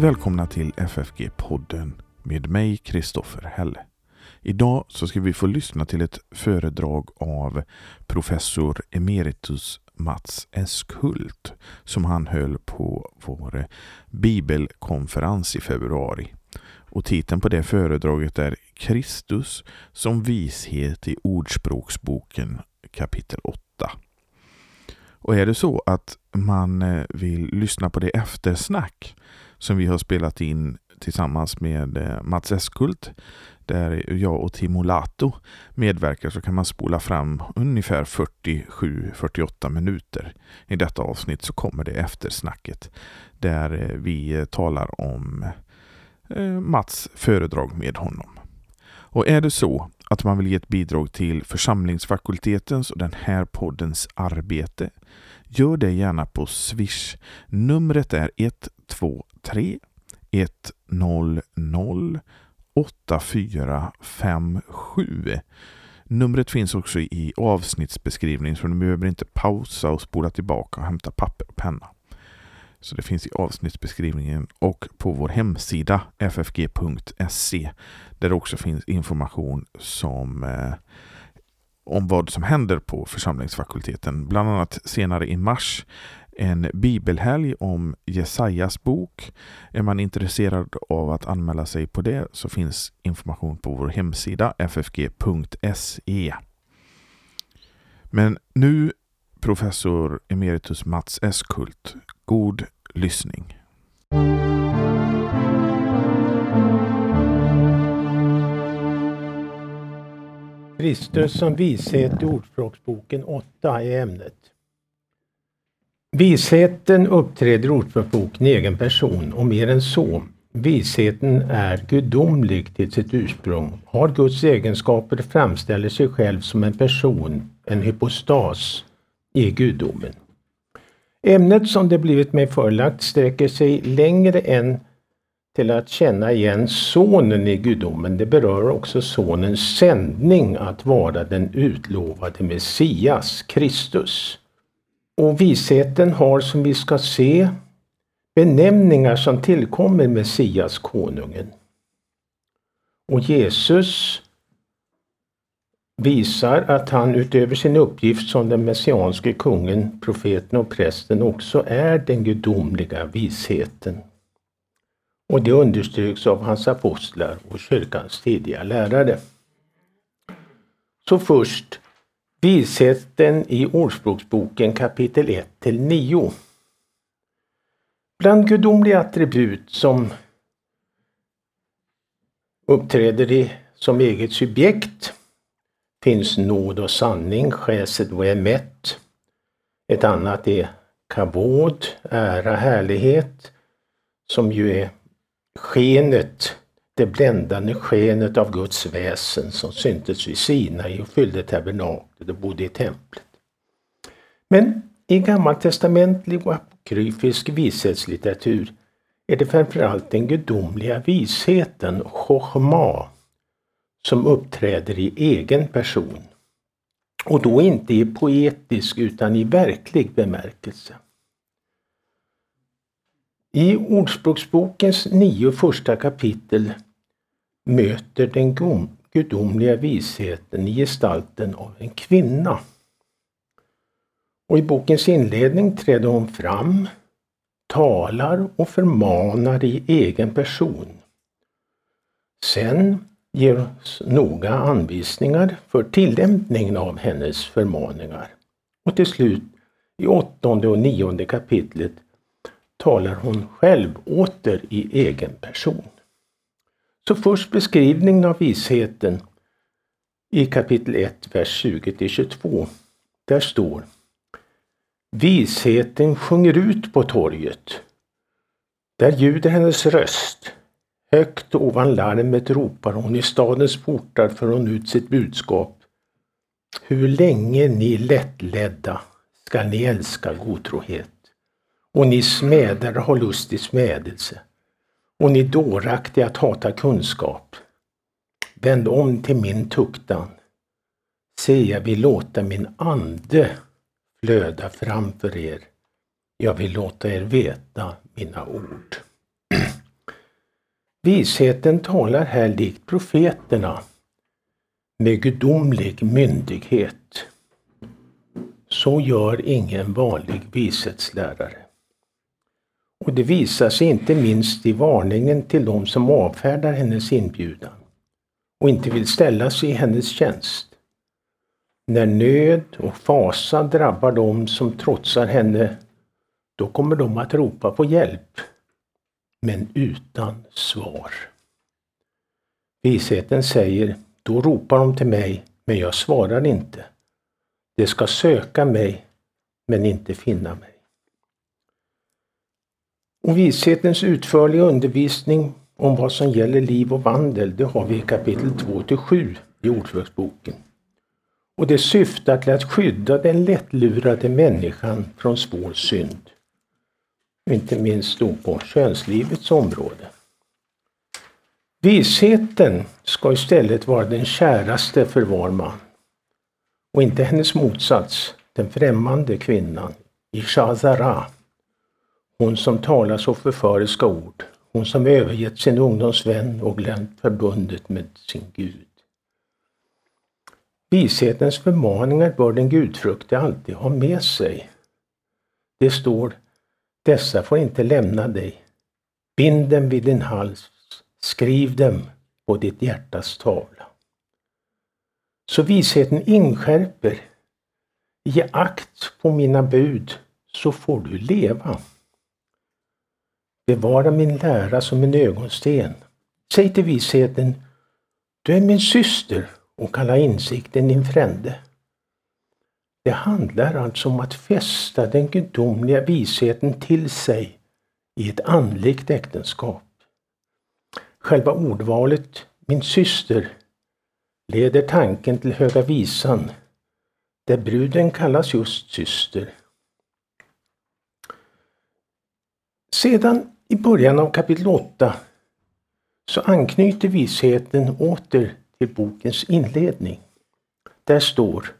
välkomna till FFG-podden med mig Kristoffer Helle. Idag så ska vi få lyssna till ett föredrag av professor emeritus Mats Eskhult som han höll på vår bibelkonferens i februari. Och titeln på det föredraget är Kristus som vishet i Ordspråksboken kapitel 8. Och är det så att man eh, vill lyssna på det eftersnack som vi har spelat in tillsammans med eh, Mats Eskult där jag och Timo Lato medverkar så kan man spola fram ungefär 47-48 minuter. I detta avsnitt så kommer det eftersnacket där eh, vi talar om eh, Mats föredrag med honom. Och är det så att man vill ge ett bidrag till församlingsfakultetens och den här poddens arbete, gör det gärna på Swish. Numret är 123 100 8457. Numret finns också i avsnittsbeskrivningen så du behöver inte pausa och spola tillbaka och hämta papper och penna. Så det finns i avsnittsbeskrivningen och på vår hemsida ffg.se där det också finns information som eh, om vad som händer på församlingsfakulteten. Bland annat senare i mars en bibelhelg om Jesajas bok. Är man intresserad av att anmäla sig på det så finns information på vår hemsida ffg.se. Men nu professor emeritus Mats Eskult. God lyssning. Kristus som vishet i Ordspråksboken 8 är ämnet. Visheten uppträder i Ordspråksboken i egen person och mer än så. Visheten är gudomlig till sitt ursprung, har Guds egenskaper, framställer sig själv som en person, en hypostas i gudomen. Ämnet som det blivit mig förelagt sträcker sig längre än till att känna igen sonen i gudomen. Det berör också sonens sändning att vara den utlovade Messias, Kristus. Och visheten har som vi ska se benämningar som tillkommer Messias, konungen. Och Jesus visar att han utöver sin uppgift som den messianske kungen, profeten och prästen också är den gudomliga visheten. Och det understryks av hans apostlar och kyrkans tidiga lärare. Så först visheten i Ordspråksboken kapitel 1 till 9. Bland gudomliga attribut som uppträder i, som eget subjekt finns nåd och sanning, skäset och emet. Ett annat är kavod, ära, härlighet, som ju är skenet, det bländande skenet av Guds väsen som syntes vid Sinai och fyllde tabernaklet och bodde i templet. Men i gammaltestamentlig och apokryfisk vishetslitteratur är det framförallt den gudomliga visheten, chochma, som uppträder i egen person. Och då inte i poetisk utan i verklig bemärkelse. I Ordspråksbokens nio första kapitel möter den gudomliga visheten i gestalten av en kvinna. Och i bokens inledning träder hon fram, talar och förmanar i egen person. Sen ger oss noga anvisningar för tillämpningen av hennes förmaningar. Och till slut i åttonde och nionde kapitlet talar hon själv åter i egen person. Så först beskrivningen av visheten i kapitel 1, vers 20 22. Där står Visheten sjunger ut på torget. Där ljuder hennes röst. Högt ovan larmet ropar hon i stadens portar för hon ut sitt budskap. Hur länge ni lättledda ska ni älska godtrohet och ni smädare har lust i smädelse och ni dåraktiga att hata kunskap. Vänd om till min tuktan. Se, jag vill låta min ande flöda framför er. Jag vill låta er veta mina ord. Visheten talar här likt profeterna med gudomlig myndighet. Så gör ingen vanlig vishetslärare. Och det visar sig inte minst i varningen till de som avfärdar hennes inbjudan och inte vill ställa sig i hennes tjänst. När nöd och fasa drabbar dem som trotsar henne, då kommer de att ropa på hjälp, men utan svar. Visheten säger, då ropar de till mig, men jag svarar inte. De ska söka mig, men inte finna mig. Och vishetens utförliga undervisning om vad som gäller liv och vandel, det har vi i kapitel 2-7 i Ordspråksboken. Och det syftar till att skydda den lättlurade människan från svår synd. Inte minst då på könslivets område. Visheten ska istället vara den käraste för var man. Och inte hennes motsats, den främmande kvinnan, Ishazara. Hon som talar så förföriska ord. Hon som övergett sin ungdomsvän och glömt förbundet med sin Gud. Vishetens förmaningar bör den gudfrukte alltid ha med sig. Det står Dessa får inte lämna dig. Bind dem vid din hals, skriv dem på ditt hjärtas tavla. Så visheten inskärper Ge akt på mina bud så får du leva. Bevara min lära som en ögonsten. Säg till visheten, du är min syster och kalla insikten din frände. Det handlar alltså om att fästa den gudomliga visheten till sig i ett andligt äktenskap. Själva ordvalet min syster leder tanken till Höga visan där bruden kallas just syster. Sedan i början av kapitel 8 så anknyter visheten åter till bokens inledning. Där står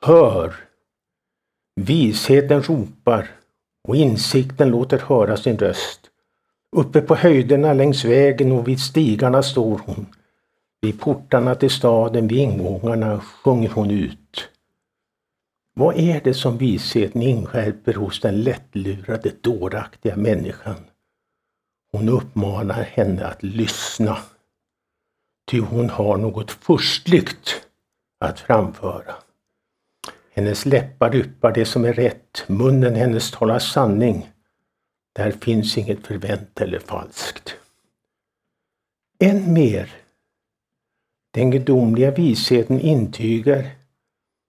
Hör! Visheten ropar och insikten låter höra sin röst. Uppe på höjderna längs vägen och vid stigarna står hon. Vid portarna till staden, vid ingångarna sjunger hon ut. Vad är det som visheten inskärper hos den lättlurade, dåraktiga människan? Hon uppmanar henne att lyssna. Ty hon har något förstligt att framföra. Hennes läppar yppar det som är rätt, munnen hennes talar sanning. Där finns inget förvänt eller falskt. Än mer, den gudomliga visheten intygar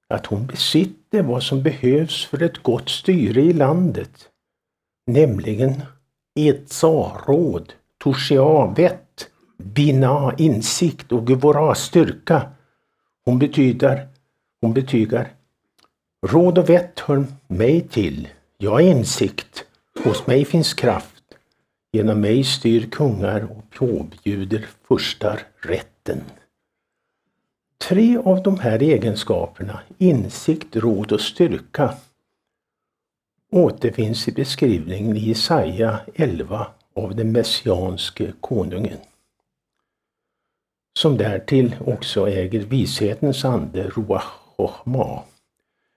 att hon besitter vad som behövs för ett gott styre i landet, nämligen etsa, råd, toshia, vett, bina, insikt och gevora, styrka. Hon betyder, hon betygar Råd och vett hör mig till. Jag är insikt. Hos mig finns kraft. Genom mig styr kungar och påbjuder furstar rätten. Tre av de här egenskaperna, insikt, råd och styrka, återfinns i beskrivningen i Jesaja 11 av den messianske konungen. Som därtill också äger vishetens ande, Ruach Chochma.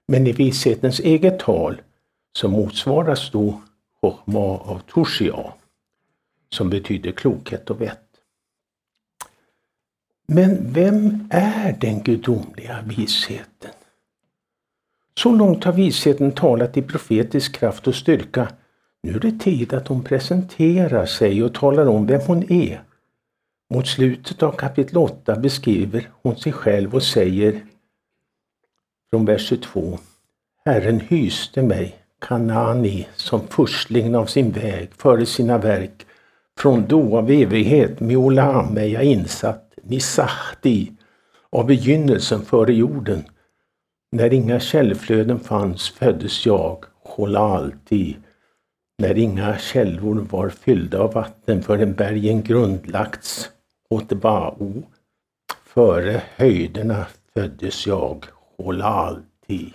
Men i vishetens eget tal så motsvaras då Chochma av Toshia, som betyder klokhet och vett. Men vem är den gudomliga visheten? Så långt har visheten talat i profetisk kraft och styrka. Nu är det tid att hon presenterar sig och talar om vem hon är. Mot slutet av kapitel 8 beskriver hon sig själv och säger från vers 22. Herren hyste mig, Kanani, som förstlingen av sin väg före sina verk. Från då av evighet med Olam är jag insatt, Nisahti, av begynnelsen före jorden. När inga källflöden fanns föddes jag, Cholalti, när inga källor var fyllda av vatten förrän bergen grundlagts, Otbao, före höjderna föddes jag, Cholalti.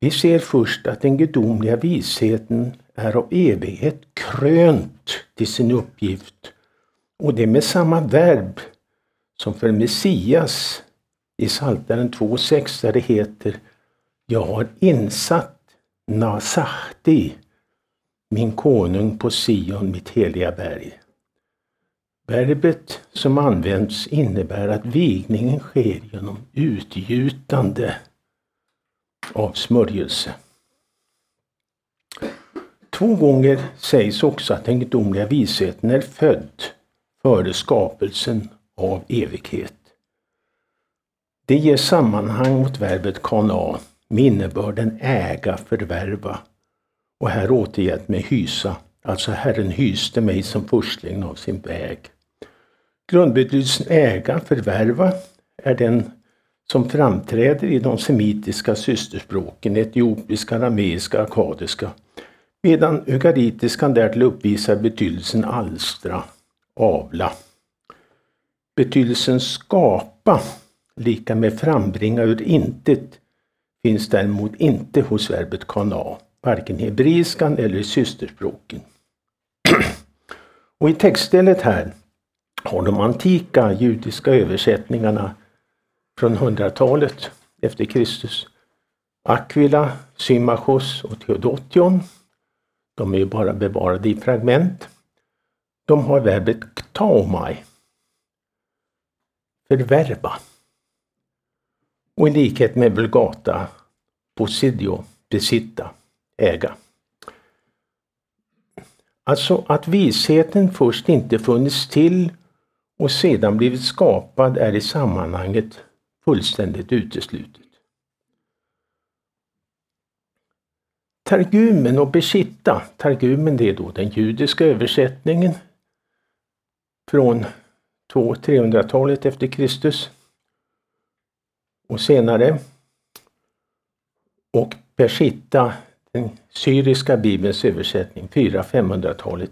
Vi ser först att den gudomliga visheten är av evighet krönt till sin uppgift. Och det med samma verb som för Messias i Psaltaren 2.6 där det heter Jag har insatt Nasahti, min konung på Sion, mitt heliga berg. Verbet som används innebär att vigningen sker genom utgjutande av smörjelse. Två gånger sägs också att den gudomliga visheten är född före skapelsen av evighet. Det ger sammanhang mot verbet kana med innebörden äga, förvärva och här återgett med hysa, alltså Herren hyste mig som förstling av sin väg. Grundbetydelsen äga, förvärva är den som framträder i de semitiska systerspråken, etiopiska, arameiska, akadiska, medan ugaritiskan därtill uppvisar betydelsen alstra, avla. Betydelsen skapa, lika med frambringa ur intet, finns däremot inte hos verbet kana, varken i hebreiskan eller i systerspråken. Och i textstället här har de antika judiska översättningarna från 100-talet efter Kristus. Aquila, Symmachos och Theodotion. De är ju bara bevarade i fragment. De har verbet ktaomai, förvärva. Och i likhet med Vulgata, posidio, besitta, äga. Alltså att visheten först inte funnits till och sedan blivit skapad är i sammanhanget fullständigt uteslutet. Targumen och Beshitta, Targumen det är då den judiska översättningen från 200-300-talet efter Kristus och senare. Och Peshitta, den syriska bibelns översättning, 400-500-talet,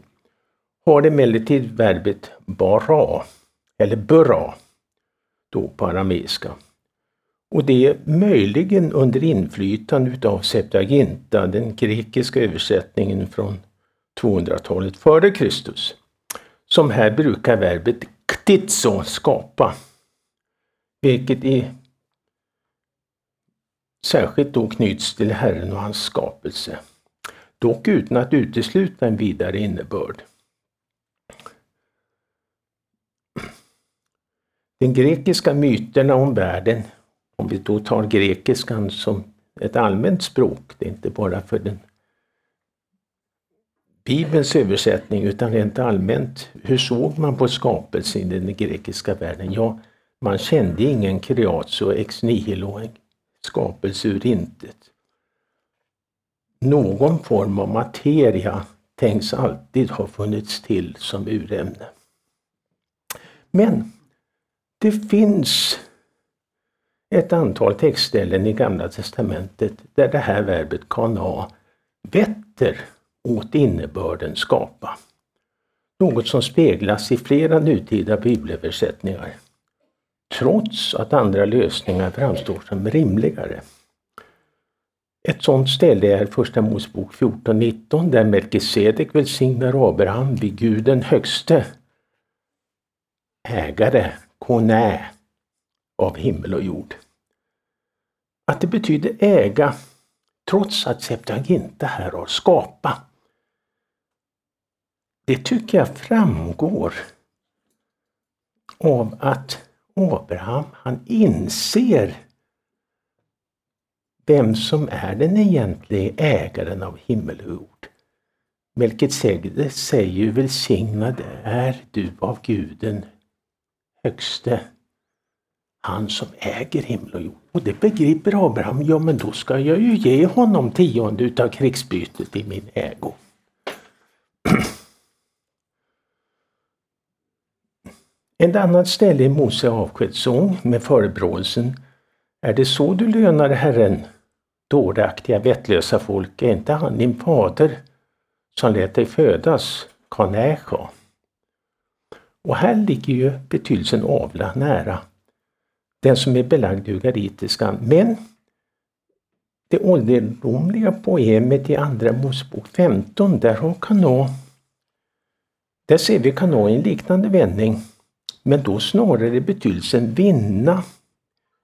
har emellertid verbet bara, eller bura, då på arameiska. Och det är möjligen under inflytande utav Septuaginta, den grekiska översättningen från 200-talet före Kristus, som här brukar verbet ktitso, skapa, vilket i särskilt då knyts till Herren och hans skapelse, dock utan att utesluta en vidare innebörd. De grekiska myterna om världen, om vi då tar grekiskan som ett allmänt språk, det är inte bara för den Bibelns översättning utan rent allmänt, hur såg man på skapelsen i den grekiska världen? Ja, man kände ingen kreatio ex nihilo, skapelse ur intet. Någon form av materia tänks alltid ha funnits till som urämne. Men det finns ett antal textställen i Gamla Testamentet där det här verbet kana vetter åt innebörden skapa. Något som speglas i flera nutida bibelöversättningar. Trots att andra lösningar framstår som rimligare. Ett sådant ställe är Första Mosebok 14.19 där Melkisedek välsignar Abraham vid Gud den högste ägare konä av himmel och jord. Att det betyder äga trots att Septuaginta här har skapa. Det tycker jag framgår av att Abraham han inser vem som är den egentliga ägaren av himmel och jord. Melkisedek säger ju välsignad är du av guden högste, han som äger himmel och jord. Och det begriper Abraham, ja men då ska jag ju ge honom tionde utav krigsbytet i min ägo. Ett annat ställe i Mose avskedssång med förebråelsen Är det så du lönar Herren, dåraktiga vettlösa folk, är inte han din fader som lät dig födas, Kanächa? Och här ligger ju betydelsen avla nära den som är belagd i ugaritiskan. Men det ålderdomliga poemet i Andra Mosebok 15, där har Kanå, där ser vi Kana i en liknande vändning. Men då snarare i betydelsen vinna,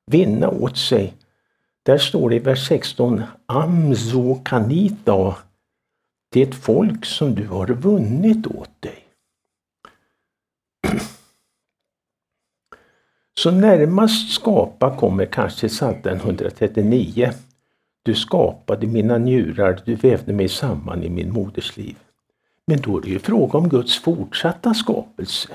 vinna åt sig. Där står det i vers 16 Amzo kanita, det folk som du har vunnit åt dig. Så närmast skapa kommer kanske Psaltaren 139. Du skapade mina njurar, du vävde mig samman i min moders liv. Men då är det ju fråga om Guds fortsatta skapelse.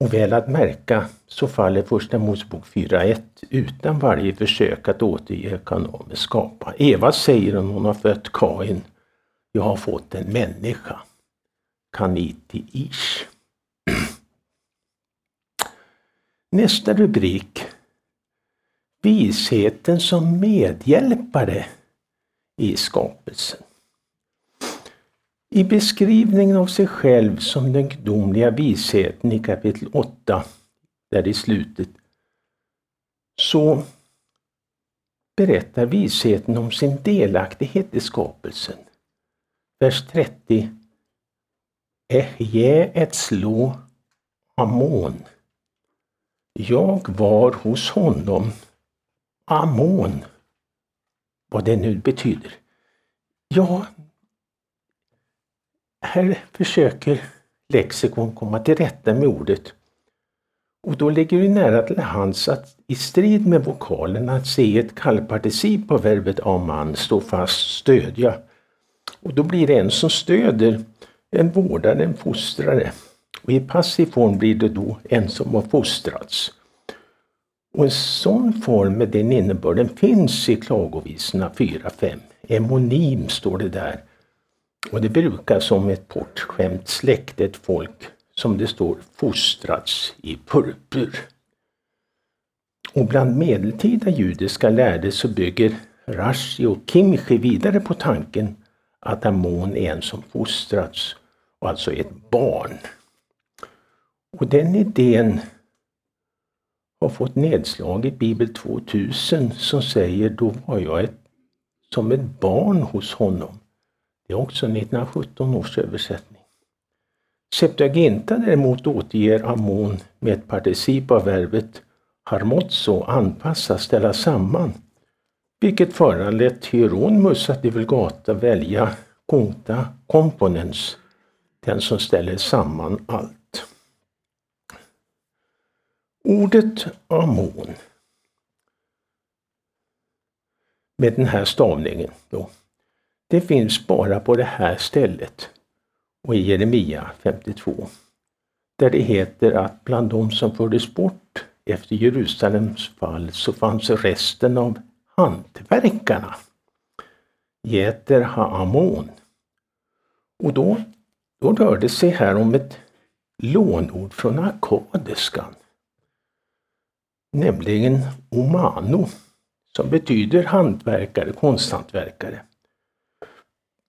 Och väl att märka så faller Första Mosebok 4.1 utan varje försök att återge kanonen skapa. Eva säger om hon har fött Kain, jag har fått en människa. Kaniti ish. Nästa rubrik. Visheten som medhjälpare i skapelsen. I beskrivningen av sig själv som den gudomliga visheten i kapitel 8, där i slutet, så berättar visheten om sin delaktighet i skapelsen. Vers 30. Ehje ett slå Amon. Jag var hos honom. Amon. Vad det nu betyder. Ja, här försöker lexikon komma till rätta med ordet. Och då ligger det nära till hands att i strid med vokalen att se ett kallparticip på verbet aman stå fast stödja. Och då blir det en som stöder, en vårdare, en fostrare. Och i passiv form blir det då en som har fostrats. Och en sån form med den innebörden finns i klagovisorna 4-5. Emonym står det där. Och det brukar som ett bortskämt släkt, ett folk som det står fostrats i purpur. Och bland medeltida judiska lärde så bygger Rashi och Kimchi vidare på tanken att Amon är en som fostrats, och alltså ett barn. Och den idén har fått nedslag i Bibel 2000 som säger då var jag ett, som ett barn hos honom. Det är också 1917 års översättning. Septuaginta däremot återger Amon med ett particip av verbet harmotso, anpassa, ställa samman. Vilket föranlett Hieronymus att i Vulgata välja conta componens, den som ställer samman allt. Ordet Amon med den här stavningen då, det finns bara på det här stället och i Jeremia 52. Där det heter att bland de som fördes bort efter Jerusalems fall så fanns resten av hantverkarna. Jeter Haamon. Och då, då rör det sig här om ett lånord från akadiskan. Nämligen omano, som betyder hantverkare, konsthantverkare.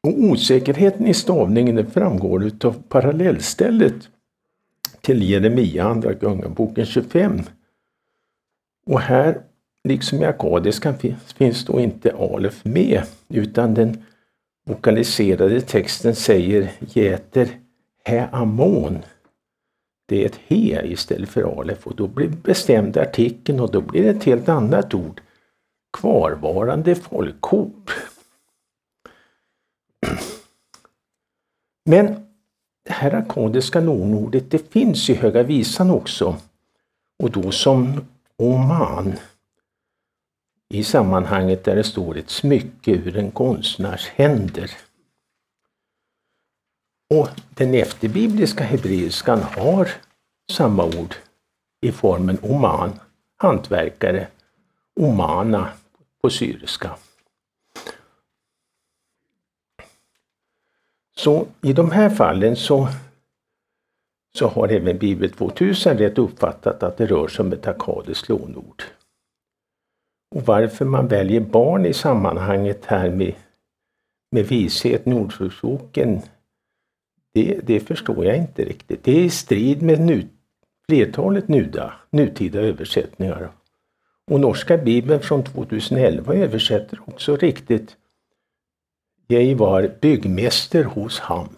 Och osäkerheten i stavningen framgår av parallellstället till Jeremia, Andra Kungaboken 25. Och här, liksom i akadiskan, finns då inte alef med, utan den vokaliserade texten säger Jäter Heamon. Det är ett he istället för alef och då blir bestämd artikeln och då blir det ett helt annat ord. Kvarvarande folkhop. Men det här akadiska lånordet det finns i Höga Visan också. Och då som Oman. I sammanhanget där det står ett smycke ur en konstnärs händer. Och den efterbibliska hebreiskan har samma ord i formen Oman, hantverkare, Omana på syriska. Så i de här fallen så, så har även Bibel 2000 rätt uppfattat att det rör sig om ett akadiskt lånord. Och varför man väljer barn i sammanhanget här med, med vishet, Nordfjordsboken, det, det förstår jag inte riktigt. Det är i strid med nu, flertalet nuda, nutida översättningar. Och norska bibeln från 2011 översätter också riktigt jag var byggmäster hos ham.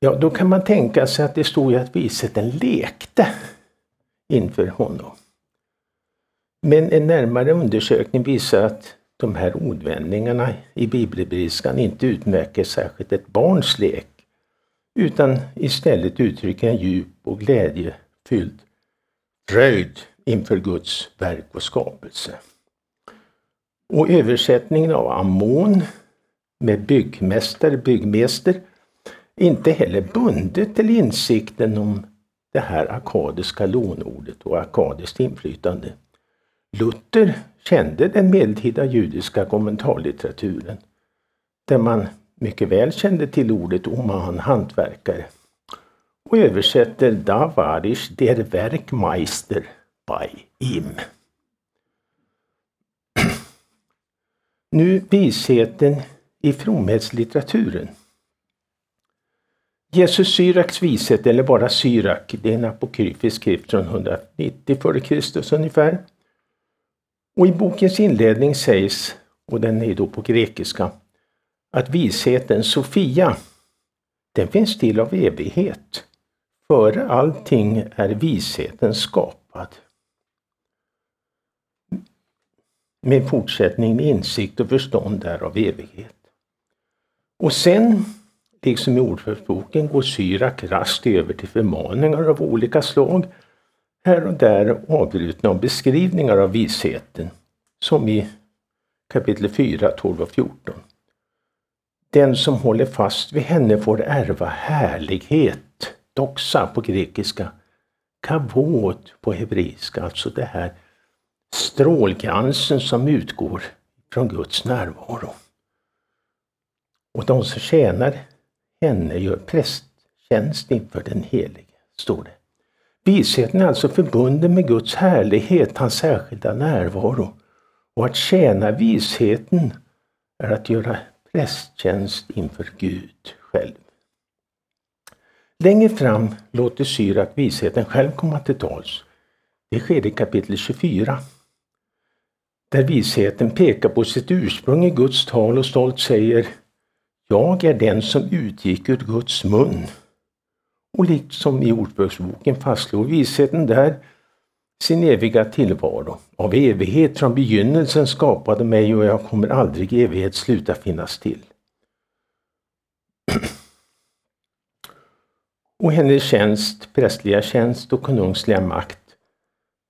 Ja, då kan man tänka sig att det stod ju att visheten lekte inför honom. Men en närmare undersökning visar att de här ordvändningarna i bibelbriskan inte utmärker särskilt ett barns lek utan istället uttrycker en djup och glädjefylld fröjd inför Guds verk och skapelse. Och översättningen av Ammon med byggmästare, byggmäster, inte heller bundet till insikten om det här akadiska lånordet och akadiskt inflytande. Luther kände den medeltida judiska kommentarlitteraturen där man mycket väl kände till ordet oman, hantverkare och översätter Davarisch der Werkmeister bei ihm. Nu visheten i fromhetslitteraturen. Jesus Syraks vishet, eller bara Syrak, det är en apokryfisk skrift från 190 f.Kr. ungefär. Och i bokens inledning sägs, och den är då på grekiska, att visheten Sofia, den finns till av evighet. Före allting är visheten skapad. Med fortsättning med insikt och förstånd därav av evighet. Och sen, liksom i ordförsboken, går Syrak raskt över till förmaningar av olika slag. Här och där avbrutna av beskrivningar av visheten, som i kapitel 4, 12 och 14. Den som håller fast vid henne får ärva härlighet, doxa på grekiska, Kavot på hebreiska, alltså det här strålglansen som utgår från Guds närvaro. Och de som tjänar henne gör prästtjänst inför den helige, står det. Visheten är alltså förbunden med Guds härlighet, hans särskilda närvaro. Och att tjäna visheten är att göra prästtjänst inför Gud själv. Längre fram låter Syrak visheten själv komma till tals. Det sker i kapitel 24. Där visheten pekar på sitt ursprung i Guds tal och stolt säger Jag är den som utgick ur Guds mun. Och liksom i Ordspråksboken fastslår visheten där sin eviga tillvaro. Av evighet från begynnelsen skapade mig och jag kommer aldrig i evighet sluta finnas till. och hennes tjänst, prästliga tjänst och konungsliga makt,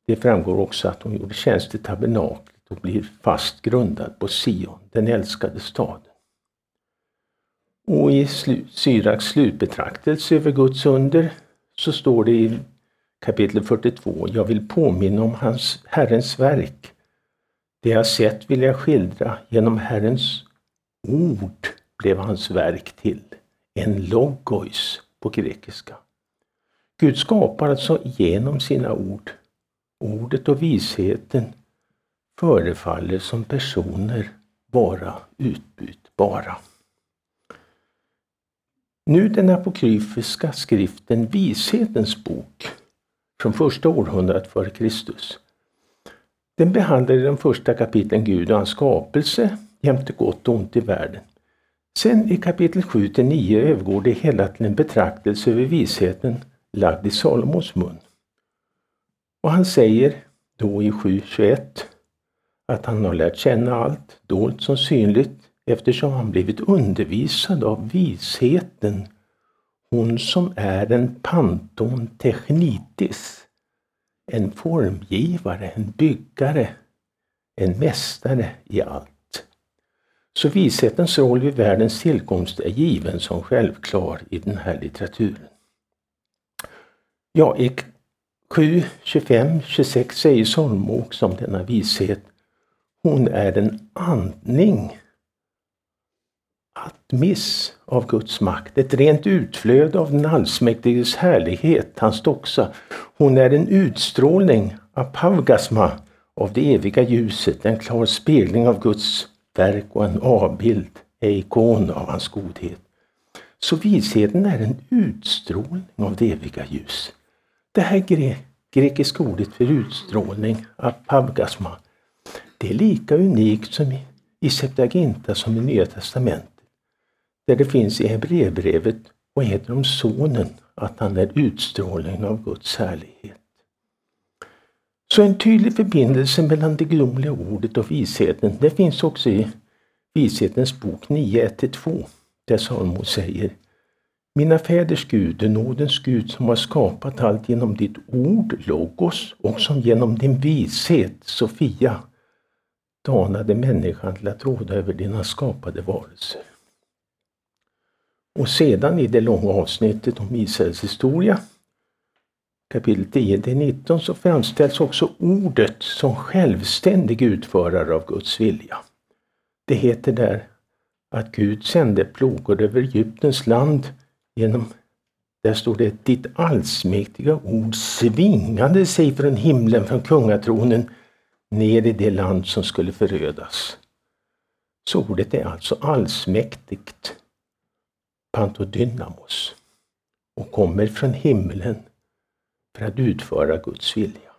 det framgår också att hon gjorde tjänst i tabernaklet och blir fast grundad på Sion, den älskade staden. Och i Syraks slutbetraktelse över Guds under så står det i kapitel 42. Jag vill påminna om hans, Herrens verk. Det jag sett vill jag skildra. Genom Herrens ord blev hans verk till. En logos på grekiska. Gud skapar alltså genom sina ord. Ordet och visheten förefaller som personer vara utbytbara. Nu den apokryfiska skriften Vishetens bok från första århundradet före Kristus. Den behandlar i de första kapitlen Gud och hans skapelse jämte gott och ont i världen. Sen i kapitel 7 till 9 övergår det hela till en betraktelse över visheten lagd i Salomos mun. Och han säger då i 7.21 att han har lärt känna allt, dolt som synligt, eftersom han blivit undervisad av visheten hon som är en panton technitis, en formgivare, en byggare, en mästare i allt. Så vishetens roll vid världens tillkomst är given som självklar i den här litteraturen. Ja, i 7, 25, 26 säger Solmok om denna vishet. Hon är en andning atmis av Guds makt, ett rent utflöde av den allsmäktiges härlighet, hans doxa. Hon är en utstrålning, apavgasma, av det eviga ljuset, en klar spegling av Guds verk och en avbild, en ikon av hans godhet. Så visheten är en utstrålning av det eviga ljus. Det här gre grekiska ordet för utstrålning, apavgasma, det är lika unikt som i, i Septuaginta som i Nya Testamentet. Där det finns i Hebreerbrevet och heter om Sonen att han är utstrålningen av Guds härlighet. Så en tydlig förbindelse mellan det gudomliga ordet och visheten, det finns också i Vishetens bok 9.1-2. där Salomo säger Mina fäders Gud, nådens Gud som har skapat allt genom ditt ord, logos, och som genom din vishet, Sofia, danade människan till att råda över dina skapade varelser. Och sedan i det långa avsnittet om Israels historia, kapitel 10-19, så framställs också ordet som självständig utförare av Guds vilja. Det heter där att Gud sände plogor över Egyptens land genom, där står det, ditt allsmäktiga ord svingade sig från himlen, från kungatronen, ner i det land som skulle förödas. Så ordet är alltså allsmäktigt, pantodynamos, och kommer från himlen för att utföra Guds vilja.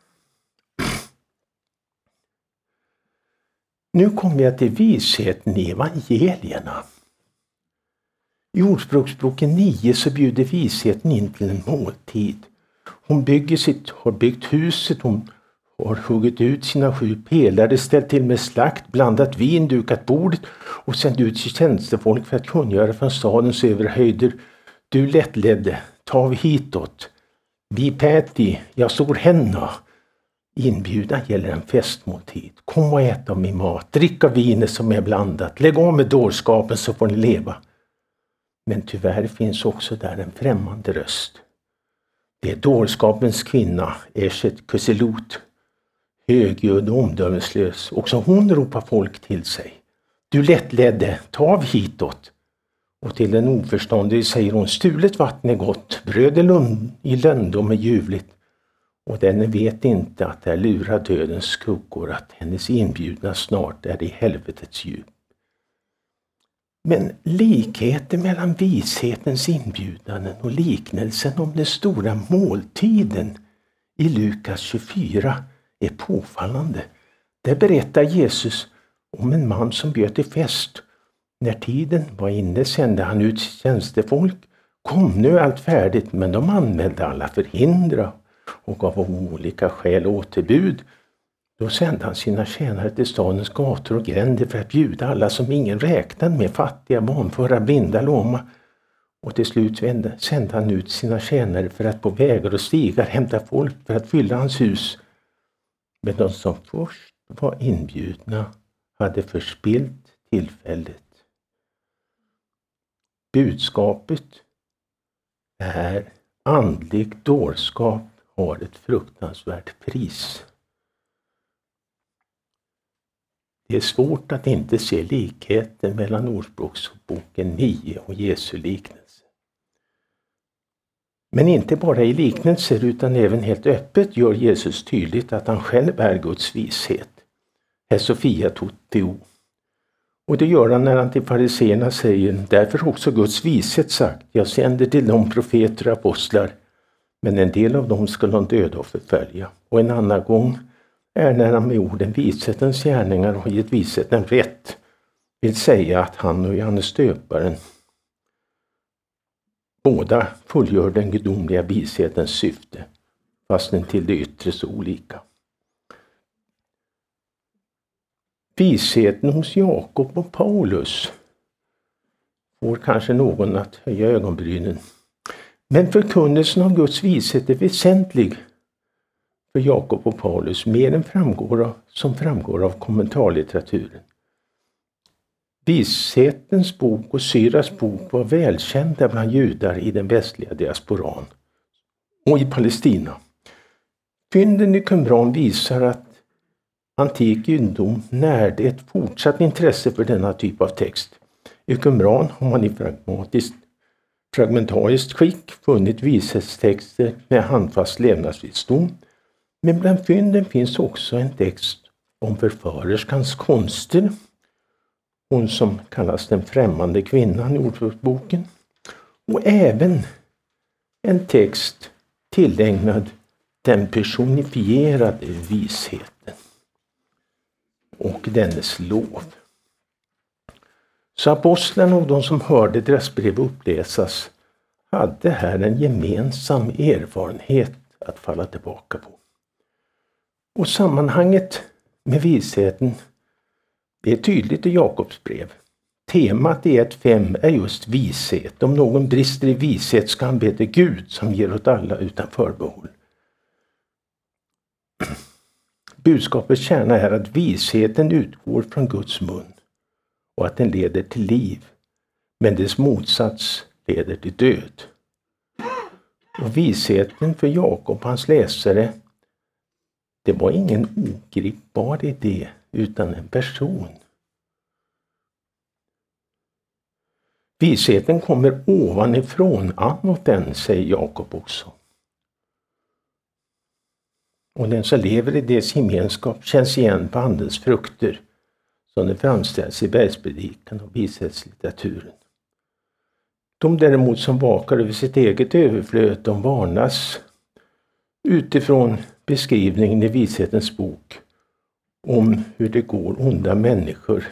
Nu kommer jag till visheten i evangelierna. I Ordspråksboken 9 så bjuder visheten in till en måltid. Hon bygger sitt, har byggt huset, hon och har huggit ut sina sju pelare, ställt till med slakt, blandat vin, dukat bordet och sänt ut sitt tjänstefolk för att kungöra från stadens överhöjder. Du lättledde, ta vi hitåt. Vi päti, jag stor henna. Inbjudan gäller en festmåltid. Kom och ät av min mat, drick av vinet som är blandat, lägg av med dårskapen så får ni leva. Men tyvärr finns också där en främmande röst. Det är dårskapens kvinna, Eshet Kuselut, högljudd och omdömeslös. Också hon ropar folk till sig. Du lättledde, ta av hitåt. Och till den oförståndige säger hon, stulet vatten är gott, bröd i lönndom är ljuvligt. Och denne vet inte att där lurar dödens skuggor, att hennes inbjudna snart är i helvetets djup. Men likheten mellan vishetens inbjudanden och liknelsen om den stora måltiden i Lukas 24 är påfallande. Där berättar Jesus om en man som bjöd till fest. När tiden var inne sände han ut tjänstefolk. Kom, nu är allt färdigt, men de anmälde alla förhindra och gav av olika skäl återbud. Då sände han sina tjänare till stadens gator och gränder för att bjuda alla som ingen räknade med, fattiga, vanföra, blinda, loma. Och till slut sände han ut sina tjänare för att på vägar och stigar hämta folk för att fylla hans hus. Men de som först var inbjudna hade förspilt tillfället. Budskapet är andlig dårskap har ett fruktansvärt pris. Det är svårt att inte se likheten mellan Ordspråksboken 9 och Jesu liknelse. Men inte bara i liknelser utan även helt öppet gör Jesus tydligt att han själv är Guds vishet. Herr Sofia Totio. Och det gör han när han till fariseerna säger, därför också Guds vishet sagt, jag sänder till dem profeter och apostlar, men en del av dem skall de döda och förfölja. Och en annan gång är när han med orden vishetens gärningar har gett visheten rätt, vill säga att han och Johannes döparen båda fullgör den gudomliga vishetens syfte, fastän till det yttre så olika. Visheten hos Jakob och Paulus får kanske någon att höja ögonbrynen. Men förkunnelsen av Guds vishet är väsentlig för Jakob och Paulus mer än framgår av, som framgår av kommentarlitteraturen. Vishetens bok och Syras bok var välkända bland judar i den västliga diasporan och i Palestina. Fynden i Qumran visar att antik judendom närde ett fortsatt intresse för denna typ av text. I Qumran har man i pragmatiskt, fragmentariskt skick funnit vishetstexter med handfast levnadsvisdom men bland fynden finns också en text om förförerskans konster. Hon som kallas den främmande kvinnan i Ordspråksboken. Och även en text tillägnad den personifierade visheten och dennes lov. Så apostlarna och de som hörde deras brev uppläsas hade här en gemensam erfarenhet att falla tillbaka på. Och sammanhanget med visheten det är tydligt i Jakobs brev. Temat i 1.5 är just vishet. Om någon brister i vishet ska han be till Gud som ger åt alla utan förbehåll. Budskapets kärna är att visheten utgår från Guds mun och att den leder till liv. Men dess motsats leder till död. Och visheten för Jakob och hans läsare, det var ingen ogripbar idé utan en person. Visheten kommer ovanifrån anåt den, säger Jakob också. Och den som lever i dess gemenskap känns igen på Andens frukter som det framställs i bergspredikan och vishetslitteraturen. De däremot som vakar över sitt eget överflöd, de varnas utifrån beskrivningen i Vishetens bok om hur det går onda människor,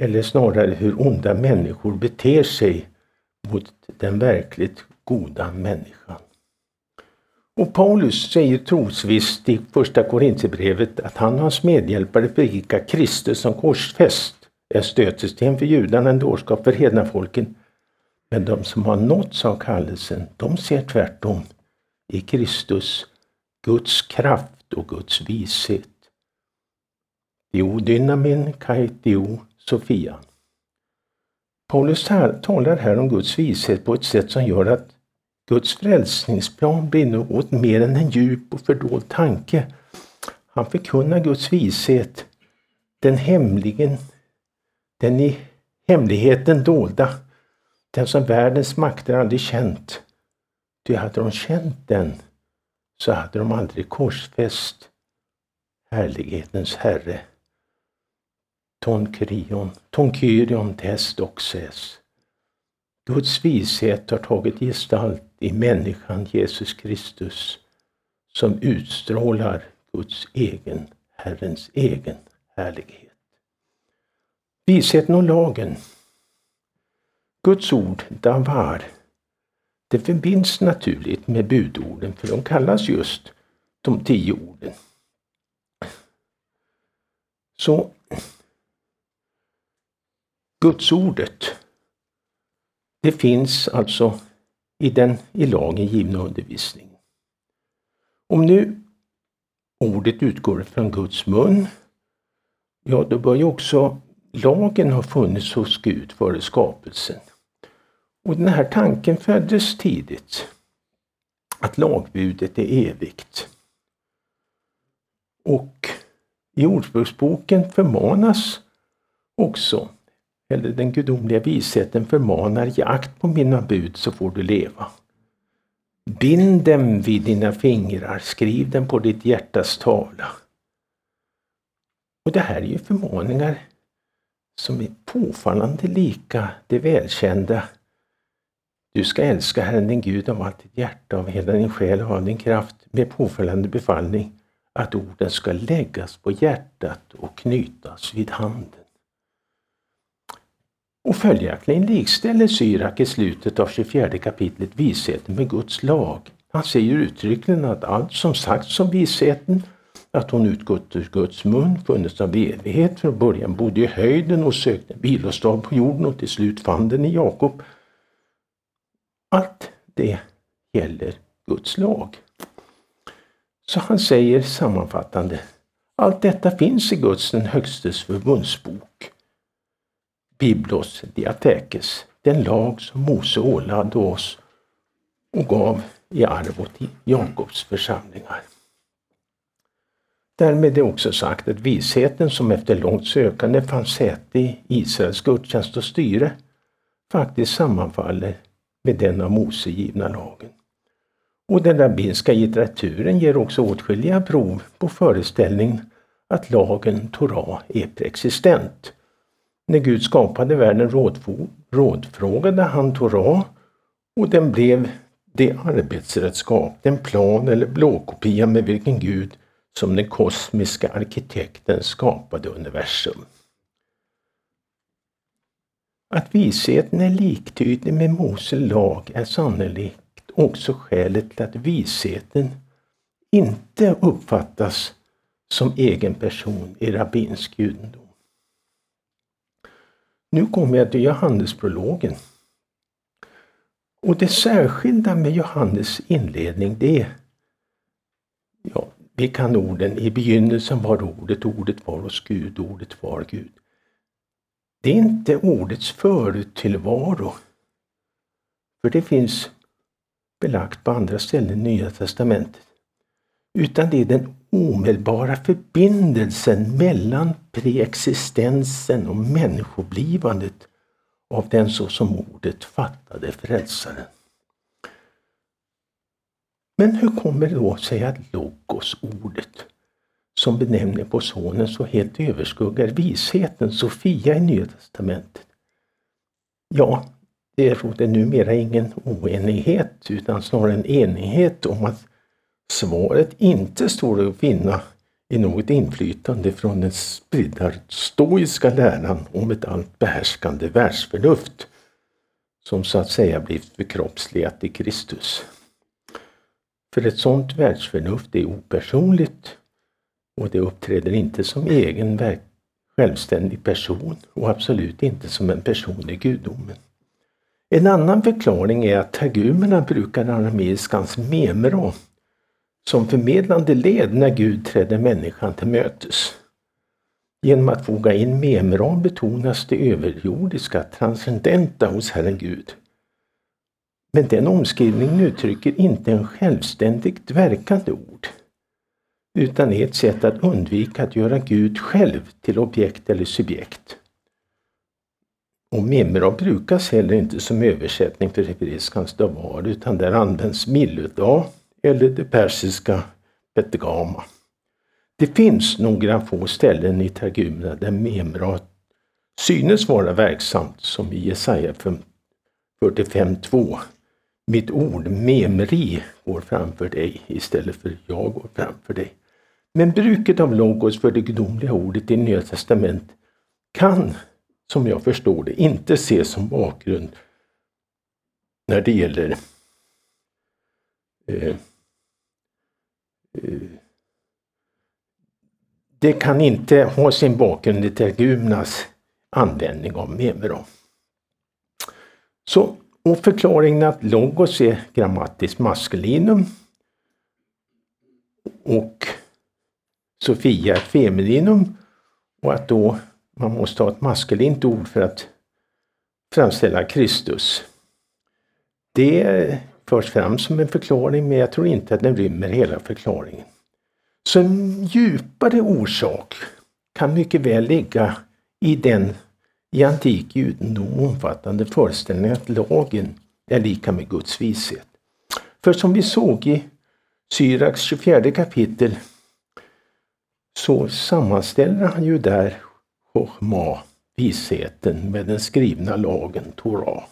eller snarare hur onda människor beter sig mot den verkligt goda människan. Och Paulus säger trosvisst i första Korintierbrevet att han och hans medhjälpare predikar Kristus som korsfäst, en stötesten för judarna, en dårskap för hedna folken. Men de som har nåtts av kallelsen, de ser tvärtom i Kristus Guds kraft och Guds vishet. Dio dynamin kai dio Sofia. Paulus talar här om Guds vishet på ett sätt som gör att Guds frälsningsplan blir något mer än en djup och fördold tanke. Han förkunnar Guds vishet, den hemligen, den i hemligheten dolda, den som världens makter aldrig känt. Ty hade de känt den så hade de aldrig korsfäst härlighetens Herre tonkrion, tonkyrion testoxes. Guds vishet har tagit gestalt i människan Jesus Kristus som utstrålar Guds egen, Herrens egen härlighet. Visheten och lagen. Guds ord, davar, det förbinds naturligt med budorden för de kallas just de tio orden. Så Gudsordet, det finns alltså i den i lagen givna undervisningen. Om nu ordet utgår från Guds mun, ja då bör ju också lagen ha funnits hos Gud före skapelsen. Och den här tanken föddes tidigt, att lagbudet är evigt. Och i Ordspråksboken förmanas också eller den gudomliga visheten förmanar jakt på mina bud så får du leva. Bind dem vid dina fingrar, skriv dem på ditt hjärtas tavla. Och det här är ju förmaningar som är påfallande lika det välkända Du ska älska Herren din Gud av allt ditt hjärta, av hela din själ och av din kraft med påföljande befallning att orden ska läggas på hjärtat och knytas vid handen. Och följaktligen likställer Syrak i slutet av 24 kapitlet visheten med Guds lag. Han säger uttryckligen att allt som sagts om visheten, att hon utgått ur Guds mun, funnits av evighet, från början bodde i höjden och sökte vilostad på jorden och till slut fann den i Jakob. Allt det gäller Guds lag. Så han säger sammanfattande, allt detta finns i Guds den högstes förbundsbok. Biblos diatekes, den lag som Mose ålade oss och gav i arv åt Jakobs församlingar. Därmed är också sagt att visheten som efter långt sökande fann säte i Israels gudstjänst och styre faktiskt sammanfaller med den av Mose givna lagen. Och den rabbinska litteraturen ger också åtskilliga prov på föreställningen att lagen Torah är preexistent när Gud skapade världen rådfrågade han Torah och den blev det arbetsredskap, den plan eller blåkopia med vilken Gud som den kosmiska arkitekten skapade universum. Att visheten är liktydig med Mose lag är sannolikt också skälet till att visheten inte uppfattas som egen person i rabbinsk judendom. Nu kommer jag till Johannesprologen. Och det särskilda med Johannes inledning det är, ja, vi kan orden, i begynnelsen var ordet, ordet var hos Gud, ordet var Gud. Det är inte ordets förut tillvaro. För det finns belagt på andra ställen i Nya Testamentet. Utan det är den omedelbara förbindelsen mellan preexistensen och människoblivandet av den så som ordet fattade frälsaren. Men hur kommer det då sig att logos-ordet som benämning på sonen så helt överskuggar visheten, Sofia i Nya Testamentet? Ja, det råder numera ingen oenighet utan snarare en enighet om att svaret inte står att finna i något inflytande från den spridda stoiska läran om ett allt behärskande världsförnuft som så att säga blivit förkroppsligat i Kristus. För ett sådant världsförnuft är opersonligt och det uppträder inte som egen självständig person och absolut inte som en person i gudomen. En annan förklaring är att tagumerna brukar arameiskans memra som förmedlande led när Gud trädde människan till mötes. Genom att foga in memram betonas det överjordiska, transcendenta hos Herren Gud. Men den omskrivningen uttrycker inte en självständigt verkande ord utan är ett sätt att undvika att göra Gud själv till objekt eller subjekt. Och memra brukas heller inte som översättning för hebreiskans davar utan där används milluda eller det persiska petgama. Det finns några få ställen i Targumerna där memrat synes vara verksamt som i Jesaja 45.2. Mitt ord memri går framför dig istället för jag går framför dig. Men bruket av logos för det gudomliga ordet i Nya Testament kan, som jag förstår det, inte ses som bakgrund när det gäller eh, det kan inte ha sin bakgrund i Tergumnas användning av memero. Så, och förklaringen att logos är grammatiskt maskulinum och Sofia är femininum och att då man måste ha ett maskulint ord för att framställa Kristus. Det förs fram som en förklaring men jag tror inte att den rymmer hela förklaringen. Så en djupare orsak kan mycket väl ligga i den i antik judendom omfattande föreställningen att lagen är lika med Guds vishet. För som vi såg i Syraks 24 kapitel så sammanställer han ju där Chochma, visheten, med den skrivna lagen, Torah.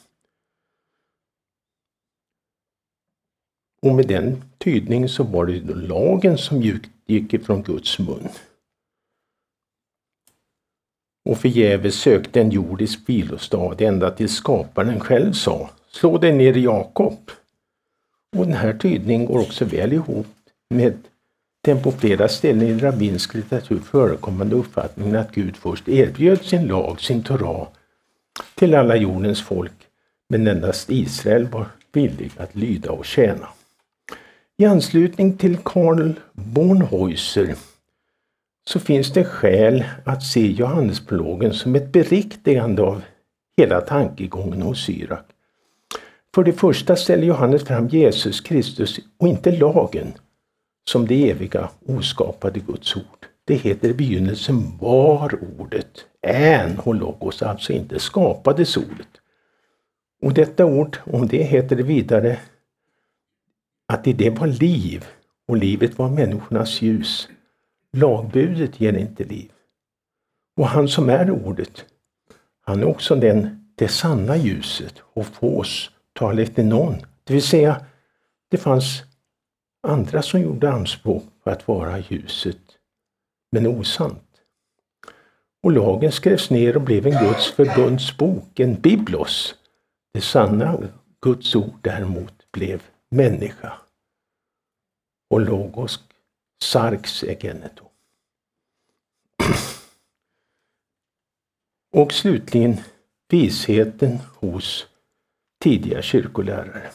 Och med den tydningen så var det lagen som gick ifrån Guds mun. Och förgäves sökte en jordisk vilostad ända till skaparen själv sa Slå dig ner i Jakob. Och den här tydningen går också väl ihop med den på flera ställen i rabbinsk litteratur förekommande uppfattningen att Gud först erbjöd sin lag, sin Torah, till alla jordens folk, men endast Israel var villig att lyda och tjäna. I anslutning till Karl Bornhäuser så finns det skäl att se Johannesprologen som ett beriktigande av hela tankegången hos Syrak. För det första ställer Johannes fram Jesus Kristus och inte lagen som det eviga oskapade Guds ord. Det heter i begynnelsen var ordet, än hologos, alltså inte skapades ordet. Och detta ord, om det heter det vidare att i det var liv och livet var människornas ljus. Lagbudet ger inte liv. Och han som är ordet, han är också den, det sanna ljuset och fås tal efter någon. Det vill säga Det fanns andra som gjorde anspråk på att vara ljuset, men osant. Och lagen skrevs ner och blev en Guds förbundsbok, en biblos. Det sanna Guds ord däremot blev människa. Och logos sarx egeneto. Och slutligen visheten hos tidiga kyrkolärare.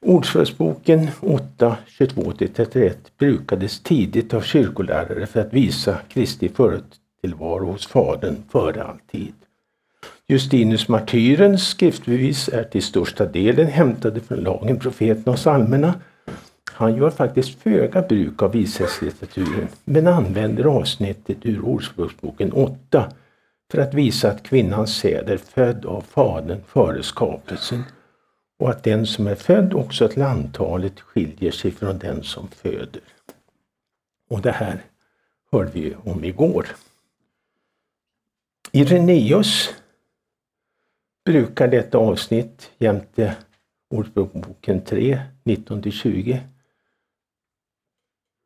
Ordspråksboken 8, 22-31 brukades tidigt av kyrkolärare för att visa Kristi förtillvaro hos Fadern före all tid. Justinus martyrens skriftbevis är till största delen hämtade från lagen, profeten och psalmerna. Han gör faktiskt föga bruk av vishetslitteraturen men använder avsnittet ur Ordspråksboken 8 för att visa att kvinnans säd är född av Fadern före skapelsen och att den som är född också till antalet skiljer sig från den som föder. Och det här hörde vi om igår. Ireneus brukar detta avsnitt jämte Ordspråksboken 3, 19-20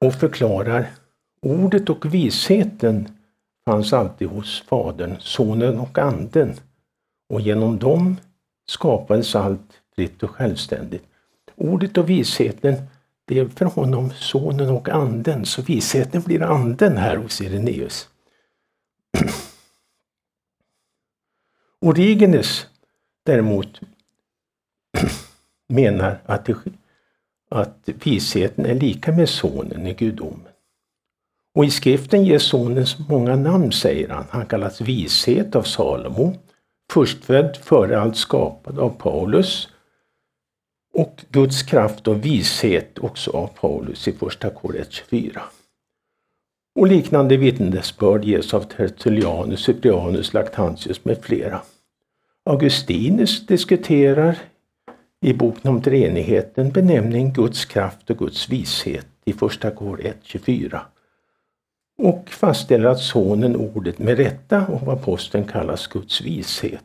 och förklarar ordet och visheten fanns alltid hos Fadern, Sonen och Anden och genom dem skapades allt fritt och självständigt. Ordet och visheten, det är för honom Sonen och Anden, så visheten blir Anden här hos Ireneus. Origenes däremot menar att, det, att visheten är lika med Sonen i gudomen. Och i skriften ges sonen många namn, säger han. Han kallas vishet av Salomo, förstfödd före allt skapad av Paulus och Guds kraft och vishet också av Paulus i första kor 24. Och liknande vittnesbörd ges av Tertullianus, Cyprianus, Lactantius med flera. Augustinus diskuterar i boken om treenigheten benämning Guds kraft och Guds vishet i första kor 1.24 och fastställer att sonen ordet med rätta och aposteln kallas Guds vishet.